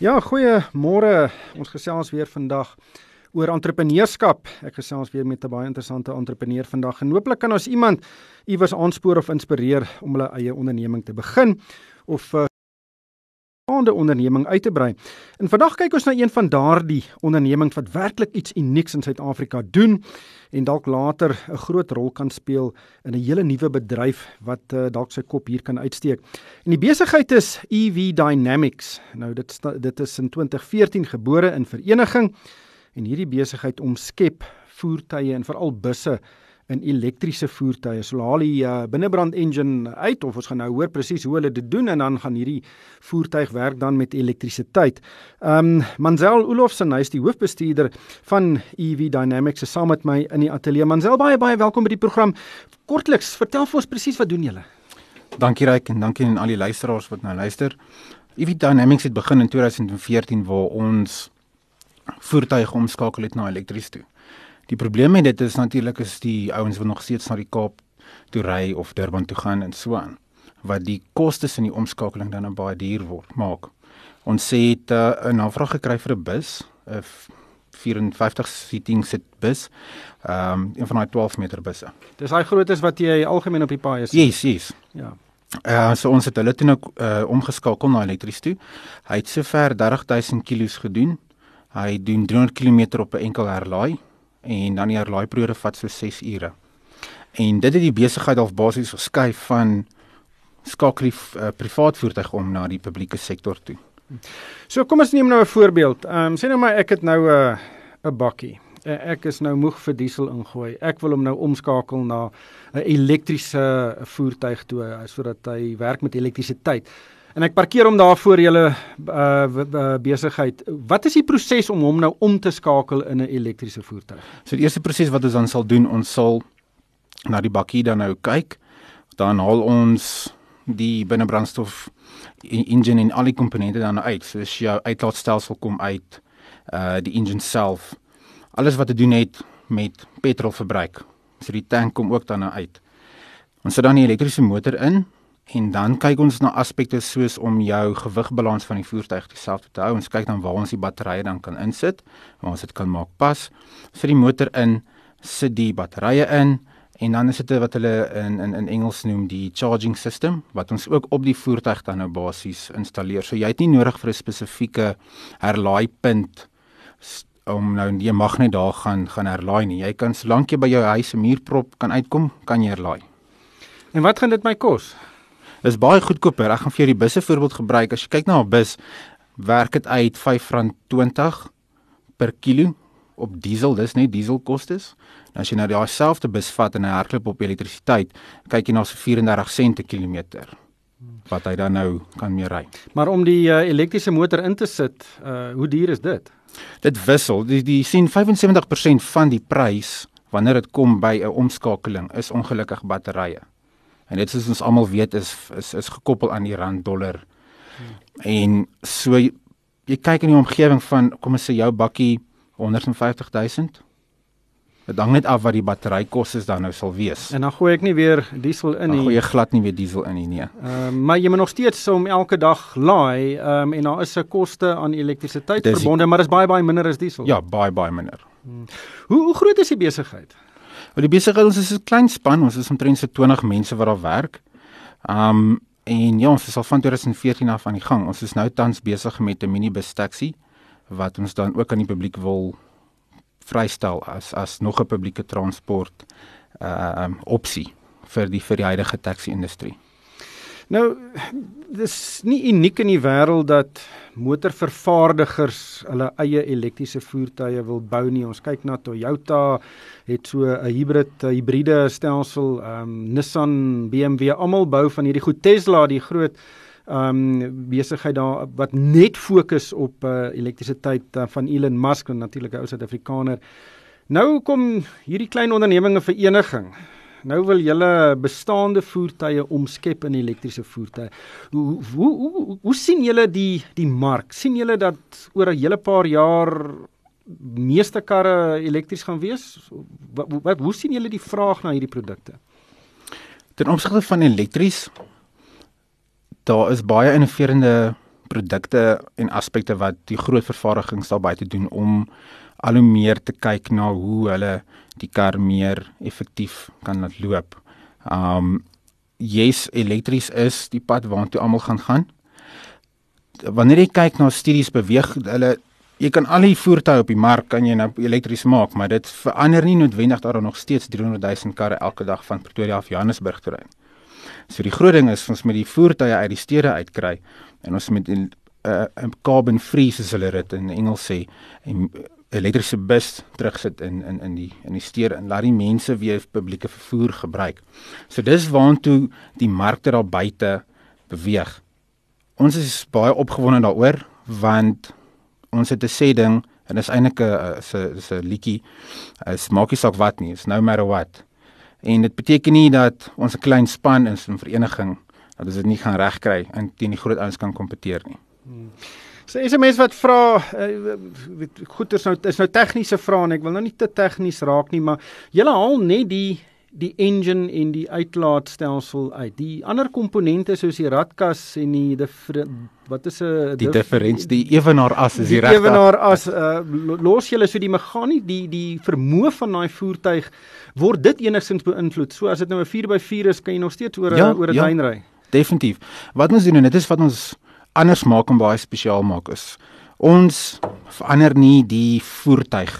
Ja, goeiemôre. Ons gesels weer vandag oor entrepreneurskap. Ek gesels weer met 'n baie interessante entrepreneur vandag en hooplik kan ons iemand iewers aanspoor of inspireer om hulle eie onderneming te begin of uh, bestaande onderneming uit te brei. En vandag kyk ons na een van daardie ondernemings wat werklik iets unieks in Suid-Afrika doen en dalk later 'n groot rol kan speel in 'n hele nuwe bedryf wat uh, dalk sy kop hier kan uitsteek. En die besigheid is EV Dynamics. Nou dit dit is in 2014 gebore in vereniging en hierdie besigheid omskep voertuie en veral busse in elektriese voertuie. So haal die uh, binnebrand engine uit of ons gaan nou hoor presies hoe hulle dit doen en dan gaan hierdie voertuig werk dan met elektrisiteit. Ehm um, Manzel Olofsen, hy is die hoofbestuurder van EV Dynamics saam met my in die ateljee. Manzel, baie baie welkom by die program. Kortliks, vertel vir ons presies wat doen julle? Dankie Ryk en dankie aan al die luisteraars wat nou luister. EV Dynamics het begin in 2014 waar ons voertuie omskakel het na elektries toe. Die probleem met dit is natuurlik is die ouens wat nog steeds na die Kaap toe ry of Durban toe gaan en so aan wat die kostes in die omskakeling dan baie duur word maak. Ons het uh, 'n navraag gekry vir 'n bus, 'n 54 seating sit bus. Ehm um, een van daai 12 meter busse. Dis daai grootes wat jy algemeen op die paai sien. Yes, yes. Ja. Uh so ons het hulle toe nou uh, omgeskakel na elektries toe. Hy het sover 30000 kg gedoen. Hy doen 300 km op 'n enkel herlaai en dan die herlaaiperiode vat so 6 ure. En dit het die besigheid half basies geskuif van skakel uh, privaat voertuig om na die publieke sektor toe. So kom ons neem nou 'n voorbeeld. Ehm um, sê nou maar ek het nou 'n uh, 'n bakkie. Uh, ek is nou moeg vir diesel ingooi. Ek wil hom nou omskakel na 'n elektriese voertuig toe uh, sodat hy werk met elektrisiteit. En ek parkeer hom daar voor julle uh besigheid. Wat is die proses om hom nou om te skakel in 'n elektriese voertuig? So die eerste proses wat ons dan sal doen, ons sal na die bakkie dan nou kyk. Dan haal ons die binnebrandstof engine en al die komponente dan nou uit. So as jou uitlaatstelsel kom uit, uh die engine self. Alles wat te doen het met petrolverbruik. So die tank kom ook dan nou uit. Ons sit dan die elektriese motor in En dan kyk ons na aspekte soos om jou gewigbalans van die voertuig dieselfde te hou. Ons kyk dan waar ons die batterye dan kan insit, waar ons dit kan maak pas. Sit die motor in, sit die batterye in en dan is dit wat hulle in in in Engels noem die charging system wat ons ook op die voertuig dan nou basies installeer. So jy het nie nodig vir 'n spesifieke herlaaipunt om nou jy mag net daar gaan gaan herlaai nie. Jy kan solank jy by jou huis 'n muurprop kan uitkom, kan jy herlaai. En wat gaan dit my kos? Is baie goedkoper. Ek gaan vir jou die busse voorbeeld gebruik. As jy kyk na 'n bus, werk dit uit R5.20 per kilo op diesel. Dis net dieselkostes. Nou as jy nou daai selfde bus vat en hy hardloop op elektrisiteit, kyk jy na so 34 sent per kilometer wat hy dan nou kan mee ry. Maar om die uh, elektriese motor in te sit, uh hoe duur is dit? Dit wissel. Die die sien 75% van die prys wanneer dit kom by 'n omskakeling is ongelukkig batterye. En dit soos ons almal weet is is is gekoppel aan die rand dollar. Hmm. En so jy, jy kyk in die omgewing van kom ons sê jou bakkie 150 000. Dit hang net af wat die batterykoste dan nou sal wees. En dan gooi ek nie weer diesel in nie. Dan gooi jy glad nie weer diesel in nie, nee. Ehm uh, maar jy moet nog steeds om elke dag laai, ehm um, en daar is 'n koste aan elektrisiteit verbonde, maar dit is baie baie minder as diesel. Ja, baie baie minder. Hmm. Hoe hoe groot is die besigheid? Wat die besigheid ons is 'n klein span, ons is omtrent so 20 mense wat daar werk. Um en ja, ons is al van 2014 af aan die gang. Ons is nou tans besig met 'n minibus taxi wat ons dan ook aan die publiek wil vrystel as as nog 'n publieke transport uh um opsie vir die vir die huidige taxi industrie. Nou dis nie uniek in die wêreld dat motorvervaardigers hulle eie elektriese voertuie wil bou nie. Ons kyk na Toyota het so 'n hybrid hibriede stelsel, ehm um, Nissan, BMW, almal bou van hierdie goed Tesla, die groot ehm um, besigheid daar wat net fokus op uh, elektrisiteit uh, van Elon Musk en natuurlik 'n ou Suid-Afrikaner. Nou kom hierdie klein ondernemings vereniging Nou wil julle bestaande voertuie omskep in elektriese voertuie. Hoe hoe hoe, hoe sien julle die die mark? sien julle dat oor 'n hele paar jaar meeste karre elektries gaan wees? Wat, wat hoe sien julle die vraag na hierdie produkte? Ten opsigte van elektries daar is baie innoverende produkte en aspekte wat die groot vervaardigings daar buite doen om al hoe meer te kyk na hoe hulle die kar meer effektief kan laat loop. Um yes, elektries is die pad waartoe almal gaan gaan. Wanneer jy kyk na studies beweeg hulle jy kan al die voertuie op die mark kan jy nou elektries maak, maar dit verander nie noodwendig dat daar nog steeds 300 000 karre elke dag van Pretoria af Johannesburg toe ry. So die groot ding is ons met die voertuie uit die stede uitkry en ons met 'n uh, carbon free soos hulle dit in Engels sê en elektriese bus terugsit in in in die in die stede en laat die mense weer publieke vervoer gebruik. So dis waantoe die markte daar buite beweeg. Ons is baie opgewonde daaroor want ons het 'n sê ding en dit is eintlik 'n 'n is 'n liedjie. Is maak nie saak wat nie, is no matter what. En dit beteken nie dat ons 'n klein span is in vereniging dat ons dit nie gaan regkry en teen die groot ouens kan kompeteer nie. Hmm. So SMS wat vra uh, goed is nou is nou tegniese vrae en ek wil nou nie te tegnies raak nie, maar julle haal net die die engine en die uitlaatstelsel uit. Die ander komponente soos die radkas en die die wat is 'n die differens die ewenaar as is die regte ewenaar as uh, los julle so die meganiek die die vermoë van daai voertuig word dit enigstens beïnvloed. So as dit nou 'n 4x4 is, kan jy nog steeds oor 'n ja, oor 'n ja, duin ry. Definitief. Wat ons doen en dit is wat ons anders maak en baie spesiaal maak is ons verander nie die voertuig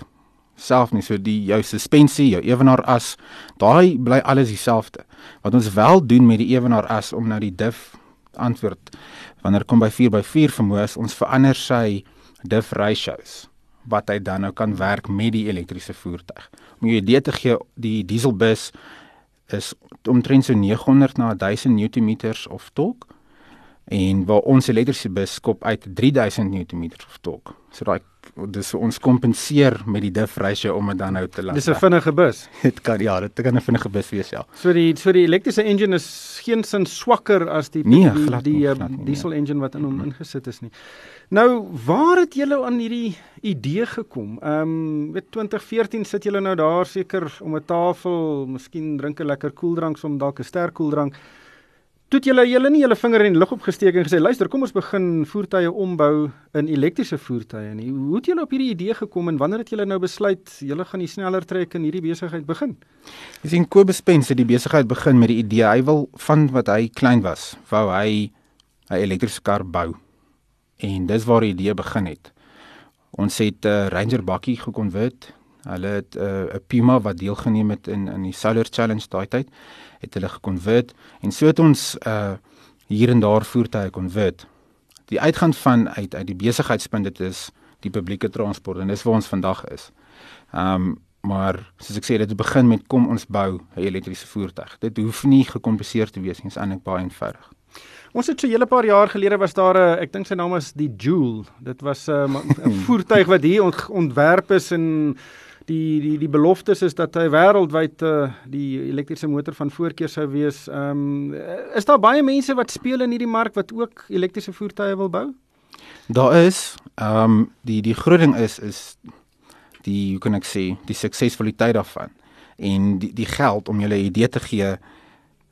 self nie. So die jou suspensie, jou ewenaar as, daai bly alles dieselfde. Wat ons wel doen met die ewenaar as om nou die diff antwoord wanneer kom by 4 by 4 vermoë is ons verander sy diff ratios wat hy dan nou kan werk met die elektriese voertuig. Om jou idee te gee, die dieselbus is omtrent so 900 na 1000 Nm of torque en waar ons elektriese bus skop uit 3000 Nm of torque. So daai dis ons kompenseer met die diff ratio om dit dan nou te laat. Dis 'n vinnige bus. Dit kan ja, dit kan 'n vinnige bus wees ja. So die so die elektriese engine is geen sin swakker as die nee, die, die, die uh, diesel engine wat in hom ingesit is nie. Nou, waar het julle aan hierdie idee gekom? Ehm, um, weet 2014 sit julle nou daar seker om 'n tafel, miskien drink 'n lekker koeldrank, som dalk 'n sterk koeldrank. Toe het julle julle nie julle vinger in die lug opgesteek en gesê luister kom ons begin voertuie ombou in elektriese voertuie nie. Hoe het julle op hierdie idee gekom en wanneer het julle nou besluit julle gaan die sneller trek en hierdie besigheid begin? Jy sien Kobus Pence het die besigheid begin met die idee hy wil van wat hy klein was, wou hy 'n elektriese kar bou. En dis waar die idee begin het. Ons het 'n uh, Ranger bakkie gekonvert. Hulle het 'n uh, 'n Puma wat deelgeneem het in in die Solar Challenge daai tyd het hulle gekonvert en so het ons uh hier en daar voertuie konvert. Die uitgang van uit uit die besigheidspunt dit is die publieke transport en dis waar ons vandag is. Um maar soos ek sê dit begin met kom ons bou 'n elektriese voertuig. Dit hoef nie gekompliseer te wees nie, dit is eintlik baie eenvoudig. Ons het so 'n hele paar jaar gelede was daar 'n ek dink sy naam is die Joule. Dit was 'n voertuig wat hier ontwerp is en die die die beloftes is dat hy wêreldwyd uh, die elektriese motor van voorkeur sou wees. Ehm um, is daar baie mense wat speel in hierdie mark wat ook elektriese voertuie wil bou? Daar is ehm um, die die groot ding is is die hoe kan ek sê die suksesvoliteit daarvan en die die geld om julle idee te gee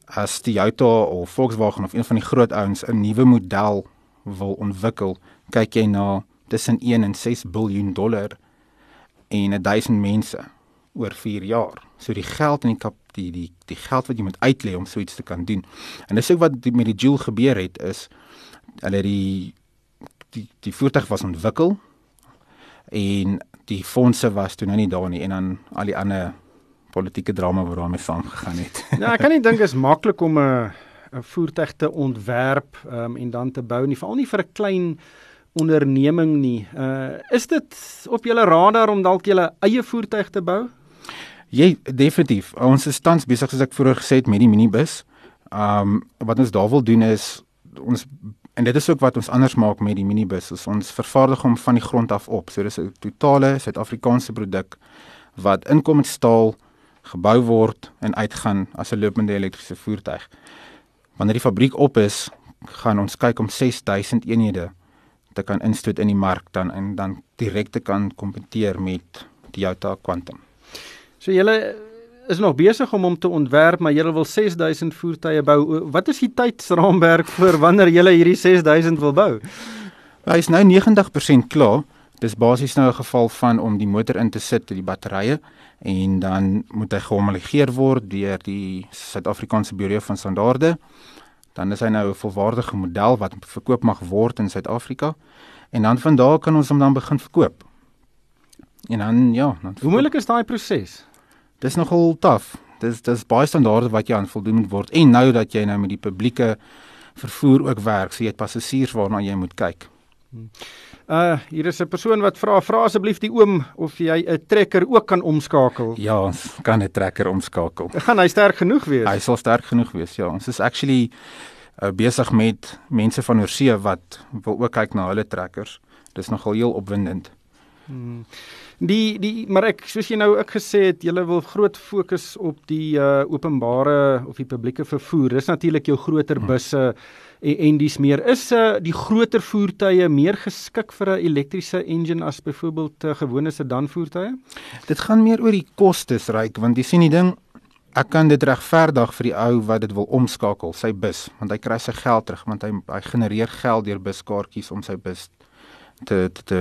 as die Toyota of Volkswagen of een van die groot ouens 'n nuwe model wil ontwikkel, kyk jy na tussen 1 en 6 miljard dollar en 1000 mense oor 4 jaar. So die geld en die kap die die die geld wat jy moet uitlê om so iets te kan doen. En dis ook wat die, met die Joule gebeur het is hulle die die die voertuig was ontwikkel en die fondse was toe nou nie daar nie en dan al die ander politieke drama wat daarmee saamgegaan het. Ja, ek kan nie dink is maklik om 'n 'n voertuig te ontwerp um, en dan te bou nie, veral nie vir 'n klein onderneming nie. Uh is dit op julle radar om dalk julle eie voertuig te bou? Jy definitief. Ons is tans besig soos ek vroeër gesê het met die minibus. Um wat ons daar wil doen is ons en dit is ook wat ons anders maak met die minibus. Is ons vervaardig hom van die grond af op. So dis 'n totale Suid-Afrikaanse produk wat inkom met staal gebou word en uitgaan as 'n lopende elektriese voertuig. Wanneer die fabriek op is, gaan ons kyk om 6000 eenhede te kan instoot in die mark dan en dan direk te kan kompeteer met die Toyota Quantum. So julle is nog besig om hom te ontwerp, maar julle wil 6000 voertuie bou. Wat is die tydsraamwerk vir wanneer julle hierdie 6000 wil bou? Hy is nou 90% klaar. Dis basies nou 'n geval van om die motor in te sit, die batterye en dan moet hy gehomologeer word deur die Suid-Afrikaanse Buro van Standaarde. Dan is hy nou 'n volwaardige model wat verkoop mag word in Suid-Afrika. En dan van daar kan ons hom dan begin verkoop. En dan ja, dan Hoe moeilik is daai proses? Dis nogal taaf. Dis dis baie standaarde wat jy aan voldoen moet word. En nou dat jy nou met die publieke vervoer ook werk, so jy het passasiers waarna jy moet kyk. Uh hier is 'n persoon wat vra vra asseblief die oom of jy 'n trekker ook kan omskakel. Ja, ons kan 'n trekker omskakel. Gaan hy sterk genoeg wees? Hy sal sterk genoeg wees. Ja, ons is actually uh, besig met mense van oorsee wat wil ook kyk na hulle trekkers. Dis nogal heel opwindend. Hmm. Die die maar ek soos jy nou ook gesê het, jy wil groot fokus op die uh openbare of die publieke vervoer. Dis natuurlik jou groter busse en, en dis meer is uh die groter voertuie meer geskik vir 'n elektriese engine as byvoorbeeld uh, gewone sedan voertuie? Dit gaan meer oor die kostes, ryk, want jy sien die ding Ek kan dit regverdig vir die ou wat dit wil omskakel, sy bus, want hy kry sy geld terug, want hy hy genereer geld deur buskaartjies om sy bus te te, te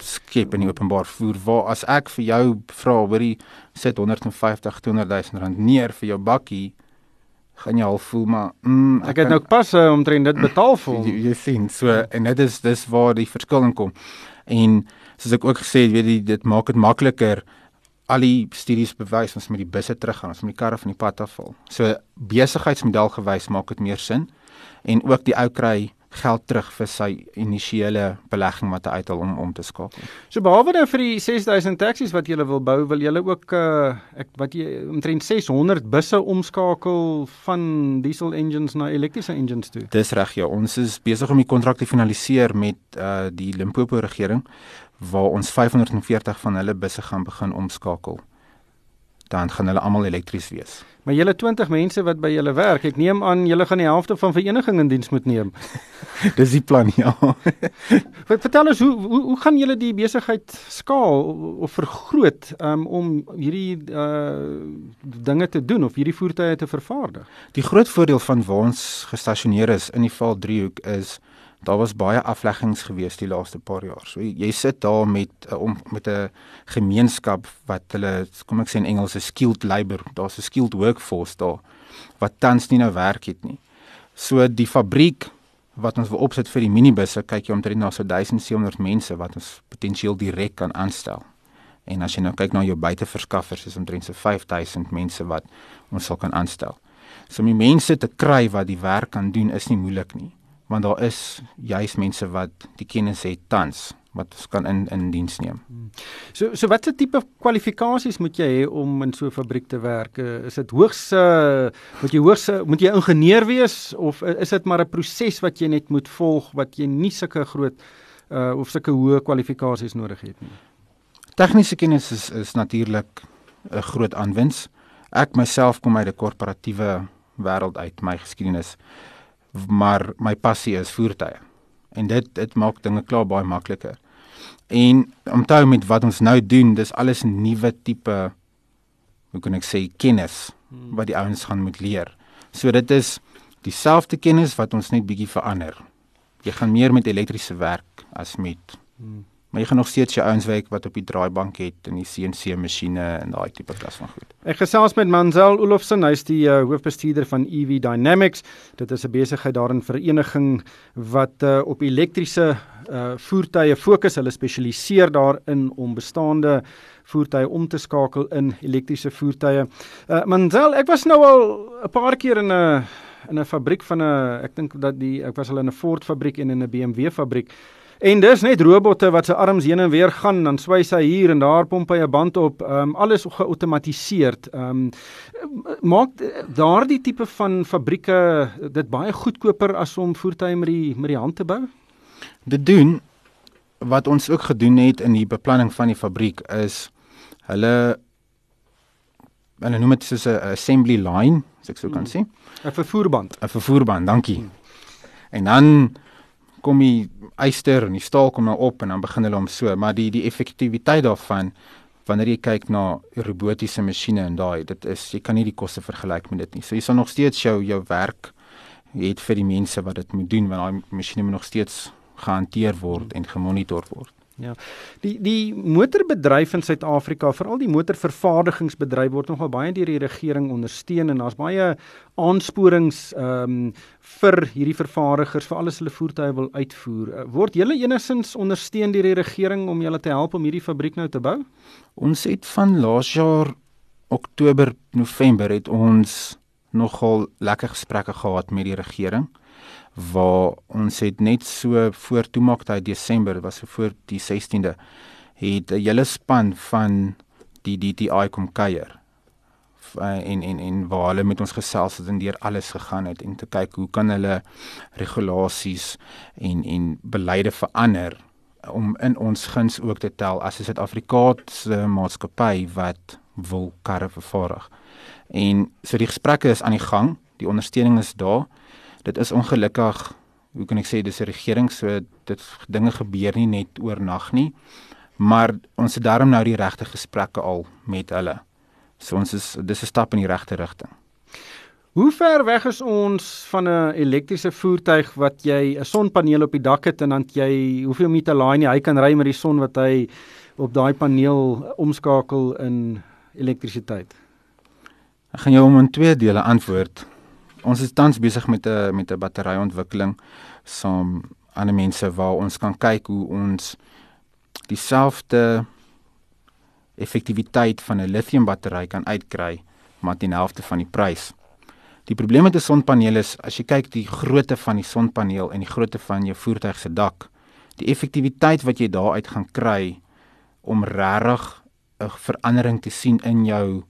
skep in die openbaar vervoer waar as ek vir jou vra hoorie sit 150 200 000 rand neer vir jou bakkie gaan jy al voel maar mm, ek, ek het nou pas uh, omtrent dit betaal vir hom jy, jy sien so en dit is dis waar die verskil in kom. En soos ek ook gesê het weet jy dit maak dit makliker al die studies bewys ons met die busse teruggaan ons met die karre van die pad afval. So besigheidsmodel gewys maak dit meer sin en ook die ou kry geld terug vir sy initiële belegging wat hy uithaal om om te skakel. So behalwe nou vir die 6000 taksies wat jy wil bou, wil jy ook uh ek wat jy omtrent 600 busse omskakel van diesel engines na elektriese engines toe. Dis reg ja, ons is besig om die kontrak te finaliseer met uh die Limpopo regering waar ons 540 van hulle busse gaan begin omskakel. Dan gaan hulle almal elektries wees. Maar julle 20 mense wat by julle werk, ek neem aan julle gaan die helfte van vereniging in diens moet neem. Dis die plan, ja. Vertel ons hoe hoe hoe gaan julle die besigheid skaal of vergroot um, om hierdie uh dinge te doen of hierdie voertuie te vervaardig? Die groot voordeel van waar ons gestasioneer is in die Val Driehoek is daar was baie afleggings gewees die laaste paar jaar. So jy sit daar met uh, om met 'n gemeenskap wat hulle kom ek sê in Engels 'n skilled labour, daar's 'n skilled workforce daar wat tans nie nou werk het nie. So die fabriek wat ons wil opsit vir die minibusse, kyk jy omtrent na so 1700 mense wat ons potensieel direk kan aanstel. En as jy nou kyk na jou buiteverskaffers, is omtrent so 5000 mense wat ons sal kan aanstel. So om die mense te kry wat die werk kan doen is nie moeilik nie want daar is juis mense wat die kennis het tans wat ons kan in in diens neem. So so watse tipe kwalifikasies moet jy hê om in so 'n fabriek te werk? Eh, is dit hoogs uh, moet jy hoogs moet jy ingenieur wees of is dit maar 'n proses wat jy net moet volg wat jy nie sulke groot uh, of sulke hoë kwalifikasies nodig het nie? Tegniese kennis is is natuurlik 'n groot aanwins. Ek myself kom uit 'n korporatiewe wêreld uit, my geskiedenis maar my passie is voertuie. En dit dit maak dinge klaar baie makliker. En omtrou met wat ons nou doen, dis alles nuwe tipe hoe kan ek sê kennis hmm. wat die ouens gaan moet leer. So dit is dieselfde kennis wat ons net bietjie verander. Jy gaan meer met elektriese werk as met hmm maar jy gaan nog steeds jou ouens werk wat op die draaibank het en die CNC masjiene en daai tipe klas van goed. Ek gesels met Manzel Olofsen, hy's die uh, hoofbestuurder van EV Dynamics. Dit is 'n besigheid daarin vereniging wat uh, op elektriese uh, voertuie fokus. Hulle spesialiseer daarin om bestaande voertuie om te skakel in elektriese voertuie. Uh, Manzel, ek was nou al 'n paar keer in 'n in 'n fabriek van 'n ek dink dat die ek was al in 'n Ford fabriek en in 'n BMW fabriek. En dis net robotte wat se arms heen en weer gaan, dan swys hy hier en daar pomp hy 'n band op, um, alles geautomatiseer. Um maak daardie tipe van fabrieke dit baie goedkoper as om voertuie met die met die hand te bou? Dit doen wat ons ook gedoen het in die beplanning van die fabriek is hulle hulle noem dit soos 'n assembly line, as ek sou kan hmm. sê. 'n Vervoerband. 'n Vervoerband, dankie. Hmm. En dan kom die yster en die staal kom nou op en dan begin hulle om so, maar die die effektiwiteit daarvan wanneer jy kyk na robotiese masjiene en daai, dit is jy kan nie die koste vergelyk met dit nie. So jy sal nog steeds jou jou werk het vir die mense wat dit moet doen want daai masjiene moet nog steeds gehanteer word en gemonitor word. Ja. Die die motorbedryf in Suid-Afrika, veral die motorvervaardigingsbedryf word nogal baie deur die regering ondersteun en daar's baie aansporings ehm um, vir hierdie vervaardigers vir alles hulle voertuie wil uitvoer. Eh, word julle enigins ondersteun deur die regering om julle te help om hierdie fabriek nou te bou? Ons het van laas jaar Oktober, November het ons nogal lekker gesprekke gehad met die regering waar ons het net so voor toemaktyd Desember was so voor die 16de het 'n hele span van die DTI kom kuier en en en waar hulle met ons gesels het en deur alles gegaan het en te kyk hoe kan hulle regulasies en en beleide verander om in ons guns ook te tel as 'n Suid-Afrikaanse maatskappy wat wil karre vervaardig. En so die gesprekke is aan die gang, die ondersteuning is daar dit is ongelukkig hoe kan ek sê dis 'n regering so dit dinge gebeur nie net oornag nie. Maar ons het daarom nou die regte gesprekke al met hulle. So ons is dis 'n stap in die regte rigting. Hoe ver weg is ons van 'n elektriese voertuig wat jy 'n sonpaneel op die dak het en dan jy hoeveel om te laai nie hy kan ry met die son wat hy op daai paneel omskakel in elektrisiteit? Ek gaan jou om in twee dele antwoord ons is tans besig met 'n met 'n batteryontwikkeling saam ander mense waar ons kan kyk hoe ons dieselfde effektiwiteit van 'n lithium battery kan uitkry maar teen helfte van die prys. Die probleem met 'n sonpaneel is as jy kyk die grootte van die sonpaneel en die grootte van jou voertuig se dak, die effektiwiteit wat jy daaruit gaan kry om regtig 'n verandering te sien in jou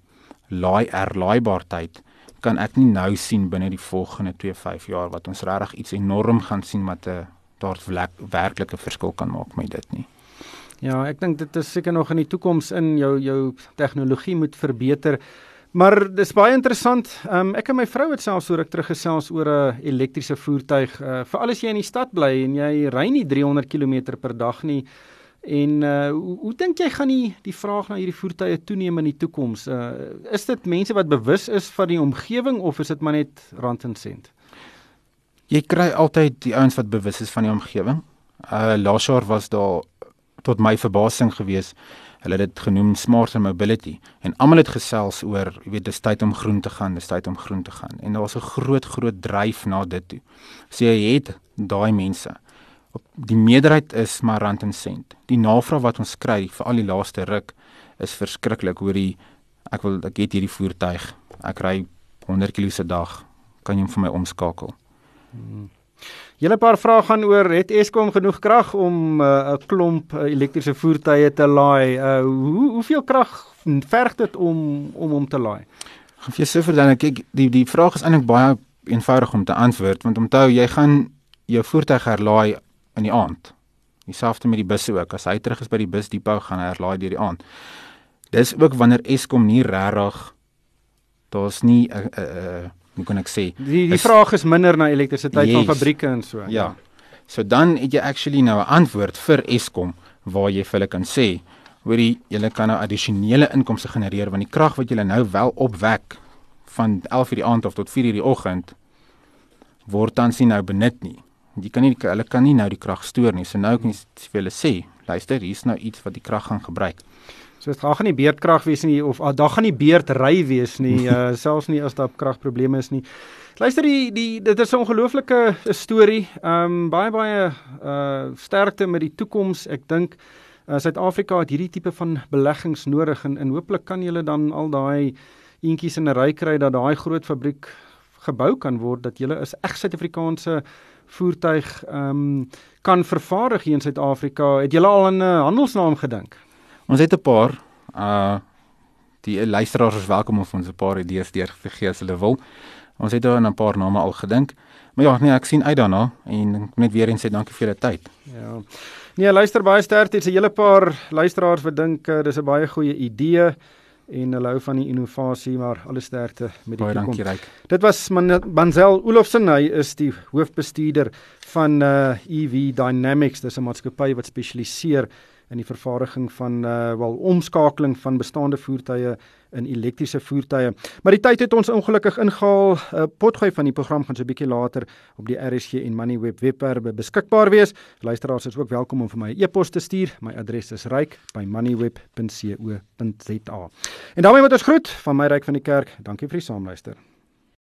laai erlaaibaarheid kan ek nie nou sien binne die volgende 2-5 jaar wat ons regtig iets enorm gaan sien wat 'n daar werklike verskil kan maak met dit nie. Ja, ek dink dit is seker nog in die toekoms in jou jou tegnologie moet verbeter. Maar dis baie interessant. Um, ek en my vrou het selfs so ruk terug gesels oor 'n elektriese voertuig. Uh, Veral as jy in die stad bly en jy ry nie 300 km per dag nie. En uh hoe, hoe dink jy gaan die die vraag na hierdie voertuie toeneem in die toekoms? Uh is dit mense wat bewus is van die omgewing of is dit maar net rand en sent? Jy kry altyd die ouens wat bewus is van die omgewing. Uh laas jaar was daar tot my verbasing geweest. Hulle het dit genoem smart mobility en almal het gesels oor, jy weet, dis tyd om groen te gaan, dis tyd om groen te gaan. En daar was 'n groot groot dryf na dit toe. So jy het daai mense die meerderheid is maar rand en sent. Die navraag wat ons kry vir al die laaste ruk is verskriklik hoor die ek wil ek het hierdie voertuig. Ek ry 100 km se dag. Kan jy hom vir my omskakel? Hmm. Julle paar vrae gaan oor het Eskom genoeg krag om 'n uh, klomp uh, elektriese voertuie te laai? Uh, hoe hoeveel krag verg dit om om hom te laai? Gaan vir jou vir dan kyk die die vraag is eintlik baie eenvoudig om te antwoord want onthou jy gaan jou voertuig herlaai in die aand. Dieselfde met die busse ook. As hy terug is by die busdepot gaan hy herlaai deur die aand. Dis ook wanneer Eskom nie regtig daar's nie 'n uh, 'n uh, uh, hoe kan ek sê? Die die is, vraag is minder na elektrisiteit yes, van fabrieke en so. Ja. So dan het jy actually nou 'n antwoord vir Eskom waar jy vir hulle kan sê hoorie julle kan nou addisionele inkomste genereer want die krag wat julle nou wel opwek van 11:00 die aand of tot 4:00 die oggend word dan sien nou benut nie. Jy kan nie hulle kan nie nou die krag stoor nie. So nou kan jy vir hulle sê, luister, hier's nou iets wat die krag gaan gebruik. So dit gaan nie beerdkrag wees nie of ah, daar gaan nie beerdry wees nie, uh, selfs nie as daar kragprobleme is nie. Luister die die dit is 'n ongelooflike storie. Ehm um, baie baie uh sterkte met die toekoms. Ek dink uh, Suid-Afrika het hierdie tipe van beleggings nodig en en hooplik kan julle dan al daai eentjies in 'n ry kry dat daai groot fabriek gebou kan word dat julle is reg Suid-Afrikaanse voertuig ehm um, kan vervaardig hier in Suid-Afrika. Het julle al aan 'n uh, handelsnaam gedink? Ons het 'n paar uh die luisteraars is welkom om ons 'n paar idees deur te gee as hulle wil. Ons het aan 'n paar name al gedink. Maar ja, nee, ek sien uit daarna en net weer eens sê dankie vir julle tyd. Ja. Nee, luister baie sterk. Dit's 'n hele paar luisteraars wat dink uh, dis 'n baie goeie idee en hulle hou van die innovasie maar alle sterkte met die toekoms. Baie dankie Ryk. Dit was Man Manzel Olofsen, hy is die hoofbestuurder van uh EV Dynamics, dis 'n maatskappy wat spesialiseer in die vervaardiging van uh wel omskakeling van bestaande voertuie in elektriese voertuie. Maar die tyd het ons ongelukkig ingehaal. uh, eh, Potgooi van die program gaan so 'n bietjie later op die RSG en Moneyweb webwerwe beskikbaar wees. Luisteraars is ook welkom om vir my 'n e e-pos te stuur. My adres is ryk@moneyweb.co.za. En daarmee moet ons groet van my ryk van die kerk. Dankie vir die saamluister.